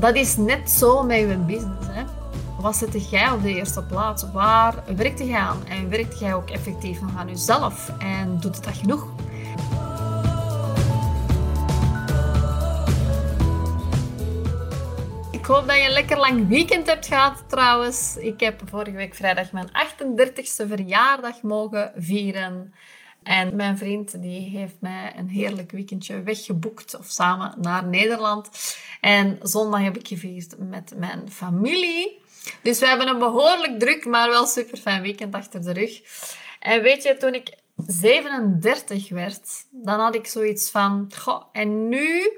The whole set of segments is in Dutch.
dat is net zo met je business. Hè? Wat zet jij op de eerste plaats? Waar werkt jij aan? En werkt jij ook effectief aan jezelf? En doet het dat genoeg? Ik hoop dat je een lekker lang weekend hebt gehad trouwens. Ik heb vorige week vrijdag mijn 38ste verjaardag mogen vieren. En mijn vriend die heeft mij een heerlijk weekendje weggeboekt of samen naar Nederland. En zondag heb ik gevierd met mijn familie. Dus we hebben een behoorlijk druk, maar wel super fijn weekend achter de rug. En weet je, toen ik 37 werd, dan had ik zoiets van, goh, en nu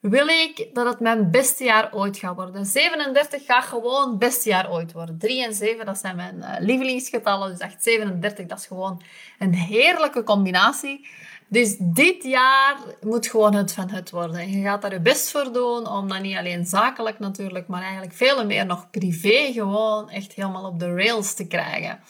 wil ik dat het mijn beste jaar ooit gaat worden. 37 gaat gewoon het beste jaar ooit worden. 3 en 7, dat zijn mijn uh, lievelingsgetallen. Dus echt 37, dat is gewoon een heerlijke combinatie. Dus dit jaar moet gewoon het van het worden. En je gaat daar je best voor doen, om dat niet alleen zakelijk natuurlijk, maar eigenlijk veel meer nog privé gewoon echt helemaal op de rails te krijgen.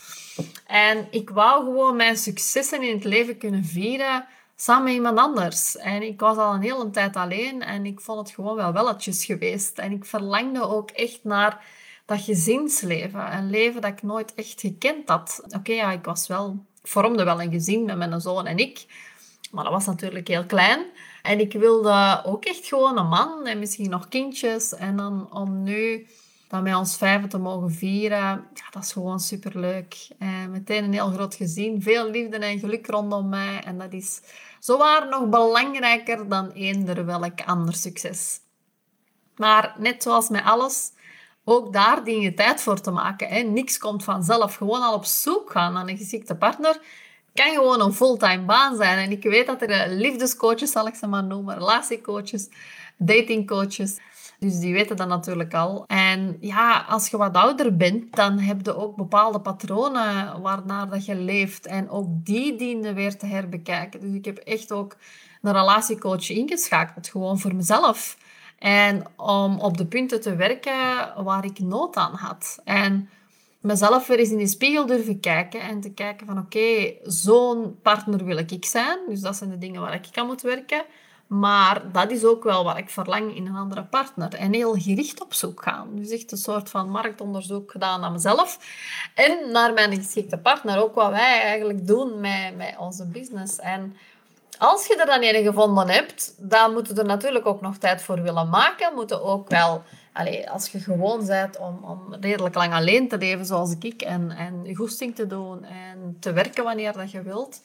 En ik wou gewoon mijn successen in het leven kunnen vieren samen iemand anders. En ik was al een hele tijd alleen en ik vond het gewoon wel welletjes geweest. En ik verlangde ook echt naar dat gezinsleven. Een leven dat ik nooit echt gekend had. Oké, ja, ik was wel... Vormde wel een gezin met mijn zoon en ik. Maar dat was natuurlijk heel klein. En ik wilde ook echt gewoon een man en misschien nog kindjes. En dan om nu dan met ons vijven te mogen vieren, ja, dat is gewoon superleuk. En meteen een heel groot gezin, veel liefde en geluk rondom mij. En dat is zowaar nog belangrijker dan eender welk ander succes. Maar net zoals met alles, ook daar dien je tijd voor te maken. Hè. Niks komt vanzelf. Gewoon al op zoek gaan naar een geschikte partner kan gewoon een fulltime baan zijn. En ik weet dat er eh, liefdescoaches, zal ik ze maar noemen, relatiecoaches, datingcoaches, dus die weten dat natuurlijk al. En ja, als je wat ouder bent, dan heb je ook bepaalde patronen waarnaar dat je leeft. En ook die dienen weer te herbekijken. Dus ik heb echt ook een relatiecoach ingeschakeld, gewoon voor mezelf. En om op de punten te werken waar ik nood aan had. En mezelf weer eens in de spiegel durven kijken en te kijken van oké, zo'n partner wil ik zijn. Dus dat zijn de dingen waar ik aan moet werken. Maar dat is ook wel wat ik verlang in een andere partner. En heel gericht op zoek gaan. Dus echt een soort van marktonderzoek gedaan naar mezelf. En naar mijn geschikte partner. Ook wat wij eigenlijk doen met, met onze business. En als je er dan een gevonden hebt, dan moet je er natuurlijk ook nog tijd voor willen maken. Moeten ook wel Allee, als je gewoon bent om, om redelijk lang alleen te leven, zoals ik, en, en goesting te doen en te werken wanneer dat je wilt,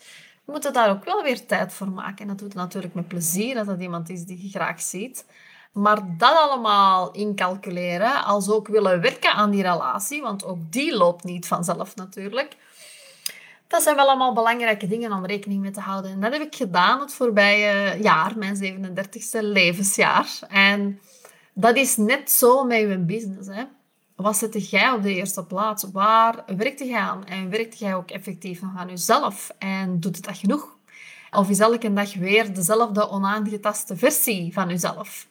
je moet je daar ook wel weer tijd voor maken. En dat doet natuurlijk met plezier, dat dat iemand is die je graag ziet. Maar dat allemaal incalculeren, als ook willen werken aan die relatie, want ook die loopt niet vanzelf natuurlijk. Dat zijn wel allemaal belangrijke dingen om rekening mee te houden. En dat heb ik gedaan het voorbije jaar, mijn 37e levensjaar. En dat is net zo met je business. Hè? Wat zet jij op de eerste plaats? Waar werkt jij aan? En werkt jij ook effectief aan jezelf? En doet het dat genoeg? Of is elke dag weer dezelfde onaangetaste versie van jezelf?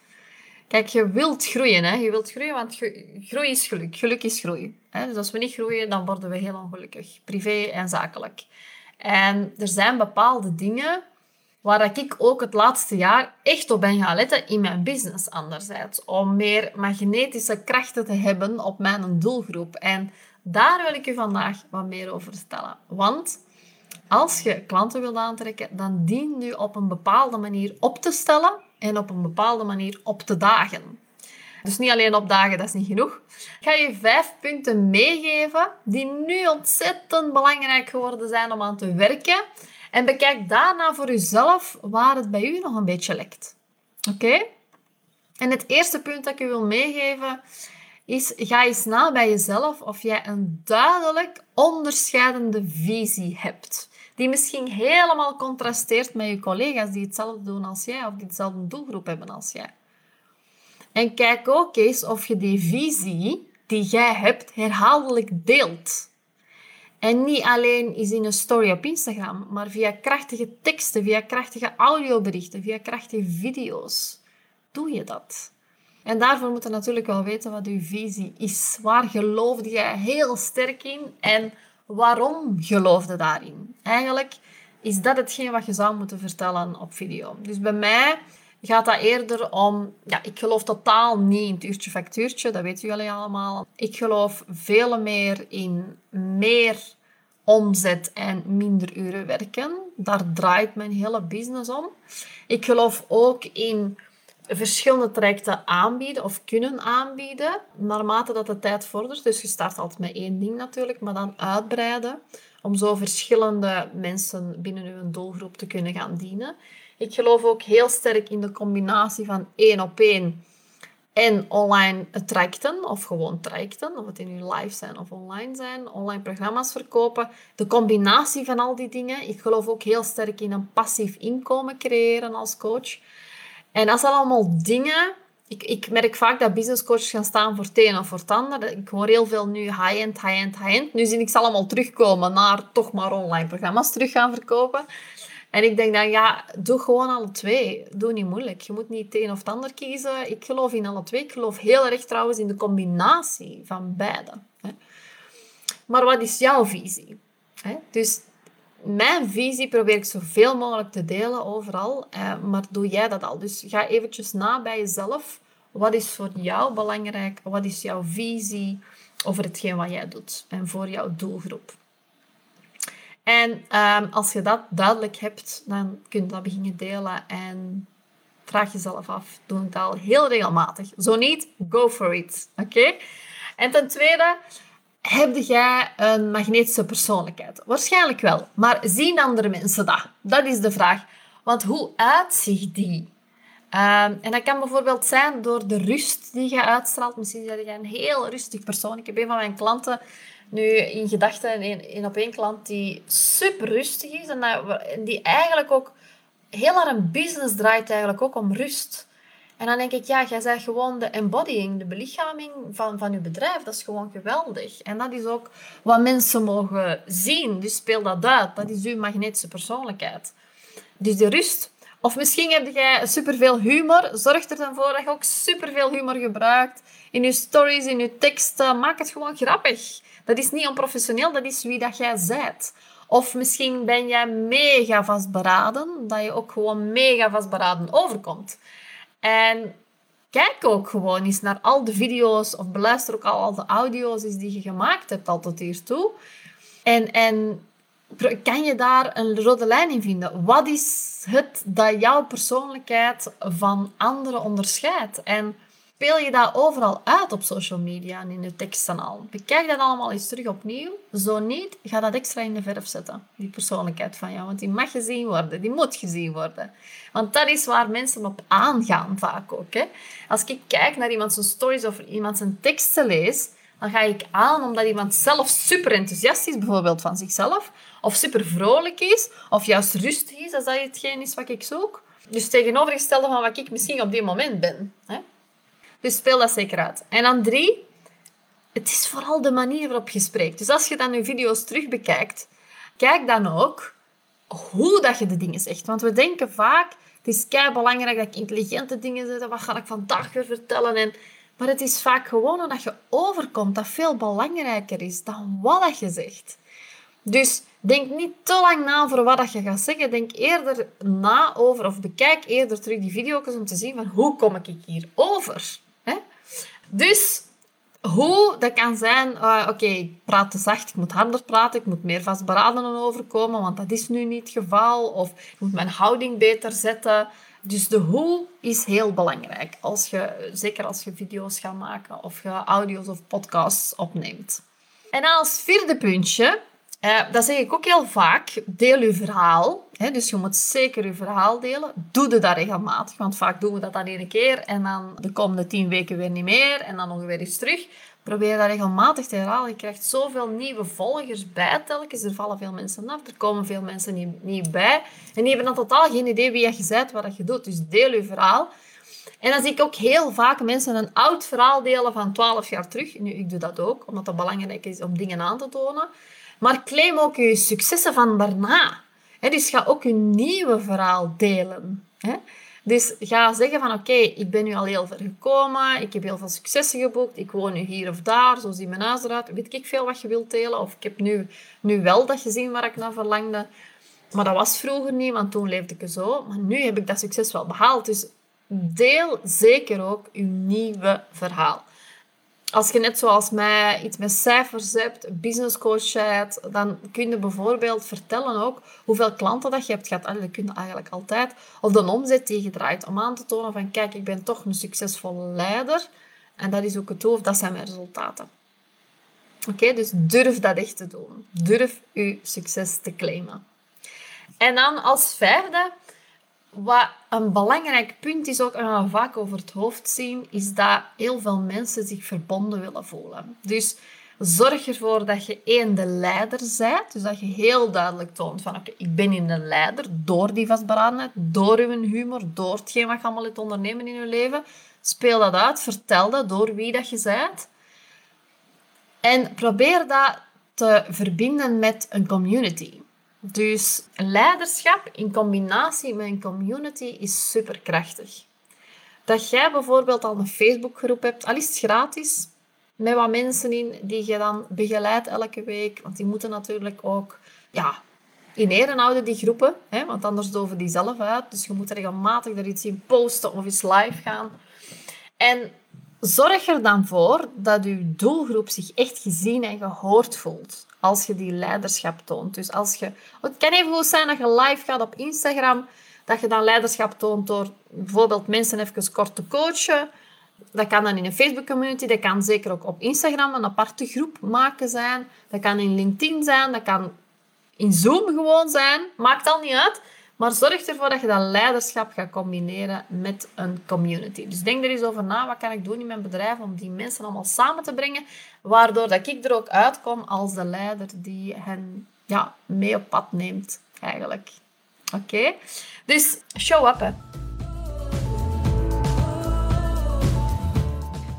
Kijk, je wilt groeien. Hè? Je wilt groeien, want groei is geluk. Geluk is groei. Hè? Dus als we niet groeien, dan worden we heel ongelukkig. Privé en zakelijk. En er zijn bepaalde dingen waar ik ook het laatste jaar echt op ben gaan letten in mijn business anderzijds. Om meer magnetische krachten te hebben op mijn doelgroep. En daar wil ik u vandaag wat meer over vertellen. Want als je klanten wilt aantrekken, dan dien je op een bepaalde manier op te stellen en op een bepaalde manier op te dagen. Dus niet alleen opdagen, dat is niet genoeg. Ik ga je vijf punten meegeven die nu ontzettend belangrijk geworden zijn om aan te werken en bekijk daarna voor jezelf waar het bij u nog een beetje lekt. Oké? En het eerste punt dat ik u wil meegeven is: ga eens na bij jezelf of jij een duidelijk onderscheidende visie hebt. Die misschien helemaal contrasteert met je collega's die hetzelfde doen als jij of die dezelfde doelgroep hebben als jij. En kijk ook eens of je die visie die jij hebt herhaaldelijk deelt. En niet alleen is in een story op Instagram, maar via krachtige teksten, via krachtige audioberichten, via krachtige video's. Doe je dat? En daarvoor moet je natuurlijk wel weten wat je visie is. Waar geloofde je heel sterk in en waarom geloofde daarin? Eigenlijk is dat hetgeen wat je zou moeten vertellen op video. Dus bij mij gaat dat eerder om... Ja, ik geloof totaal niet in het uurtje factuurtje, dat weten jullie allemaal. Ik geloof veel meer in meer omzet en minder uren werken. Daar draait mijn hele business om. Ik geloof ook in verschillende trajecten aanbieden of kunnen aanbieden, naarmate dat de tijd vordert. Dus je start altijd met één ding natuurlijk, maar dan uitbreiden, om zo verschillende mensen binnen uw doelgroep te kunnen gaan dienen. Ik geloof ook heel sterk in de combinatie van één op één en online trajecten, of gewoon trajecten, of het in uw live zijn of online zijn, online programma's verkopen. De combinatie van al die dingen. Ik geloof ook heel sterk in een passief inkomen creëren als coach. En dat zijn allemaal dingen. Ik, ik merk vaak dat business coaches gaan staan voor het een of voor het ander. Ik hoor heel veel nu high-end, high-end, high-end. Nu zie ik ze allemaal terugkomen naar toch maar online programma's terug gaan verkopen. En ik denk dan, ja, doe gewoon alle twee. Doe niet moeilijk. Je moet niet het een of het ander kiezen. Ik geloof in alle twee. Ik geloof heel erg trouwens in de combinatie van beide. Maar wat is jouw visie? Dus mijn visie probeer ik zoveel mogelijk te delen overal. Eh, maar doe jij dat al? Dus ga eventjes na bij jezelf. Wat is voor jou belangrijk? Wat is jouw visie over hetgeen wat jij doet? En voor jouw doelgroep. En ehm, als je dat duidelijk hebt, dan kun je dat beginnen delen en vraag jezelf af. Doe het al heel regelmatig. Zo niet, go for it. Oké? En ten tweede, heb jij een magnetische persoonlijkheid? Waarschijnlijk wel. Maar zien andere mensen dat? Dat is de vraag. Want hoe uitziet die? Um, en dat kan bijvoorbeeld zijn door de rust die je uitstraalt. Misschien ben je een heel rustig persoon. Ik heb een van mijn klanten nu in gedachten een, op één klant die super rustig is en die eigenlijk ook heel haar business draait eigenlijk ook om rust. En dan denk ik, ja, jij bent gewoon de embodying, de belichaming van, van je bedrijf. Dat is gewoon geweldig. En dat is ook wat mensen mogen zien. Dus speel dat uit. Dat is uw magnetische persoonlijkheid. Dus de rust. Of misschien heb jij superveel humor. Zorg er dan voor dat je ook superveel humor gebruikt. In je stories, in je teksten. Maak het gewoon grappig. Dat is niet onprofessioneel, dat is wie dat jij bent. Of misschien ben jij mega vastberaden, dat je ook gewoon mega vastberaden overkomt. En kijk ook gewoon eens naar al de video's of beluister ook al, al de audio's die je gemaakt hebt al tot hiertoe. En, en kan je daar een rode lijn in vinden? Wat is het dat jouw persoonlijkheid van anderen onderscheidt? En speel je dat overal uit op social media en in je teksten al. Bekijk dat allemaal eens terug opnieuw. Zo niet, ga dat extra in de verf zetten, die persoonlijkheid van jou. Want die mag gezien worden, die moet gezien worden. Want dat is waar mensen op aangaan vaak ook. Als ik kijk naar iemand zijn stories of iemand zijn teksten lees, dan ga ik aan omdat iemand zelf super enthousiast is, bijvoorbeeld van zichzelf, of super vrolijk is, of juist rustig is, als dat hetgeen is wat ik zoek. Dus tegenovergestelde van wat ik misschien op dit moment ben. Hè? Dus speel dat zeker uit. En dan drie, het is vooral de manier waarop je spreekt. Dus als je dan je video's terug bekijkt, kijk dan ook hoe dat je de dingen zegt. Want we denken vaak, het is kei belangrijk dat ik intelligente dingen zeg. Wat ga ik vandaag weer vertellen? En, maar het is vaak gewoon dat je overkomt dat veel belangrijker is dan wat dat je zegt. Dus denk niet te lang na over wat dat je gaat zeggen. Denk eerder na over, of bekijk eerder terug die video's om te zien van hoe kom ik hier over. Dus hoe dat kan zijn, uh, oké, ik praat te zacht, ik moet harder praten, ik moet meer vastberaden overkomen, want dat is nu niet het geval. Of ik moet mijn houding beter zetten. Dus de hoe is heel belangrijk, als je, zeker als je video's gaat maken of je audio's of podcasts opneemt. En als vierde puntje, uh, dat zeg ik ook heel vaak, deel je verhaal. Dus je moet zeker je verhaal delen. Doe dat regelmatig, want vaak doen we dat dan één keer en dan de komende tien weken weer niet meer en dan nog weer eens terug. Probeer dat regelmatig te herhalen. Je krijgt zoveel nieuwe volgers bij telkens. Er vallen veel mensen af, er komen veel mensen niet, niet bij. En die hebben dan totaal geen idee wie je bent, wat je doet. Dus deel je verhaal. En dan zie ik ook heel vaak mensen een oud verhaal delen van 12 jaar terug. Nu, ik doe dat ook, omdat het belangrijk is om dingen aan te tonen. Maar claim ook je successen van daarna. Dus ga ook je nieuwe verhaal delen. Dus ga zeggen van oké, ik ben nu al heel ver gekomen, ik heb heel veel successen geboekt, ik woon nu hier of daar, zo ziet mijn huis eruit, weet ik veel wat je wilt delen. Of ik heb nu, nu wel dat gezien waar ik naar verlangde. Maar dat was vroeger niet, want toen leefde ik zo. Maar nu heb ik dat succes wel behaald. Dus deel zeker ook je nieuwe verhaal. Als je net zoals mij iets met cijfers hebt, business coach hebt, dan kun je bijvoorbeeld vertellen ook hoeveel klanten dat je hebt gehad. dat kun je eigenlijk altijd. Of de omzet die je draait. Om aan te tonen van, kijk, ik ben toch een succesvolle leider. En dat is ook het hoofd, dat zijn mijn resultaten. Oké, dus durf dat echt te doen. Durf je succes te claimen. En dan als vijfde, wat een belangrijk punt is ook, en we vaak over het hoofd zien, is dat heel veel mensen zich verbonden willen voelen. Dus zorg ervoor dat je één, de leider bent. Dus dat je heel duidelijk toont van, oké, ik ben in de leider door die vastberadenheid, door uw humor, door hetgeen wat je allemaal hebt ondernemen in je leven. Speel dat uit, vertel dat door wie dat je bent. En probeer dat te verbinden met een community. Dus leiderschap in combinatie met een community is superkrachtig. Dat jij bijvoorbeeld al een Facebookgroep hebt, al is het gratis, met wat mensen in die je dan begeleidt elke week. Want die moeten natuurlijk ook ja, in ere houden, die groepen. Hè? Want anders doven die zelf uit. Dus je moet regelmatig er iets in posten of eens live gaan. En zorg er dan voor dat je doelgroep zich echt gezien en gehoord voelt als je die leiderschap toont. Dus als je, het kan even goed zijn dat je live gaat op Instagram, dat je dan leiderschap toont door bijvoorbeeld mensen even kort te coachen. Dat kan dan in een Facebook community, dat kan zeker ook op Instagram een aparte groep maken zijn. Dat kan in LinkedIn zijn, dat kan in Zoom gewoon zijn. Maakt al niet uit. Maar zorg ervoor dat je dat leiderschap gaat combineren met een community. Dus denk er eens over na, wat kan ik doen in mijn bedrijf om die mensen allemaal samen te brengen, waardoor dat ik er ook uitkom als de leider die hen ja, mee op pad neemt, eigenlijk. Oké? Dus show up, hè.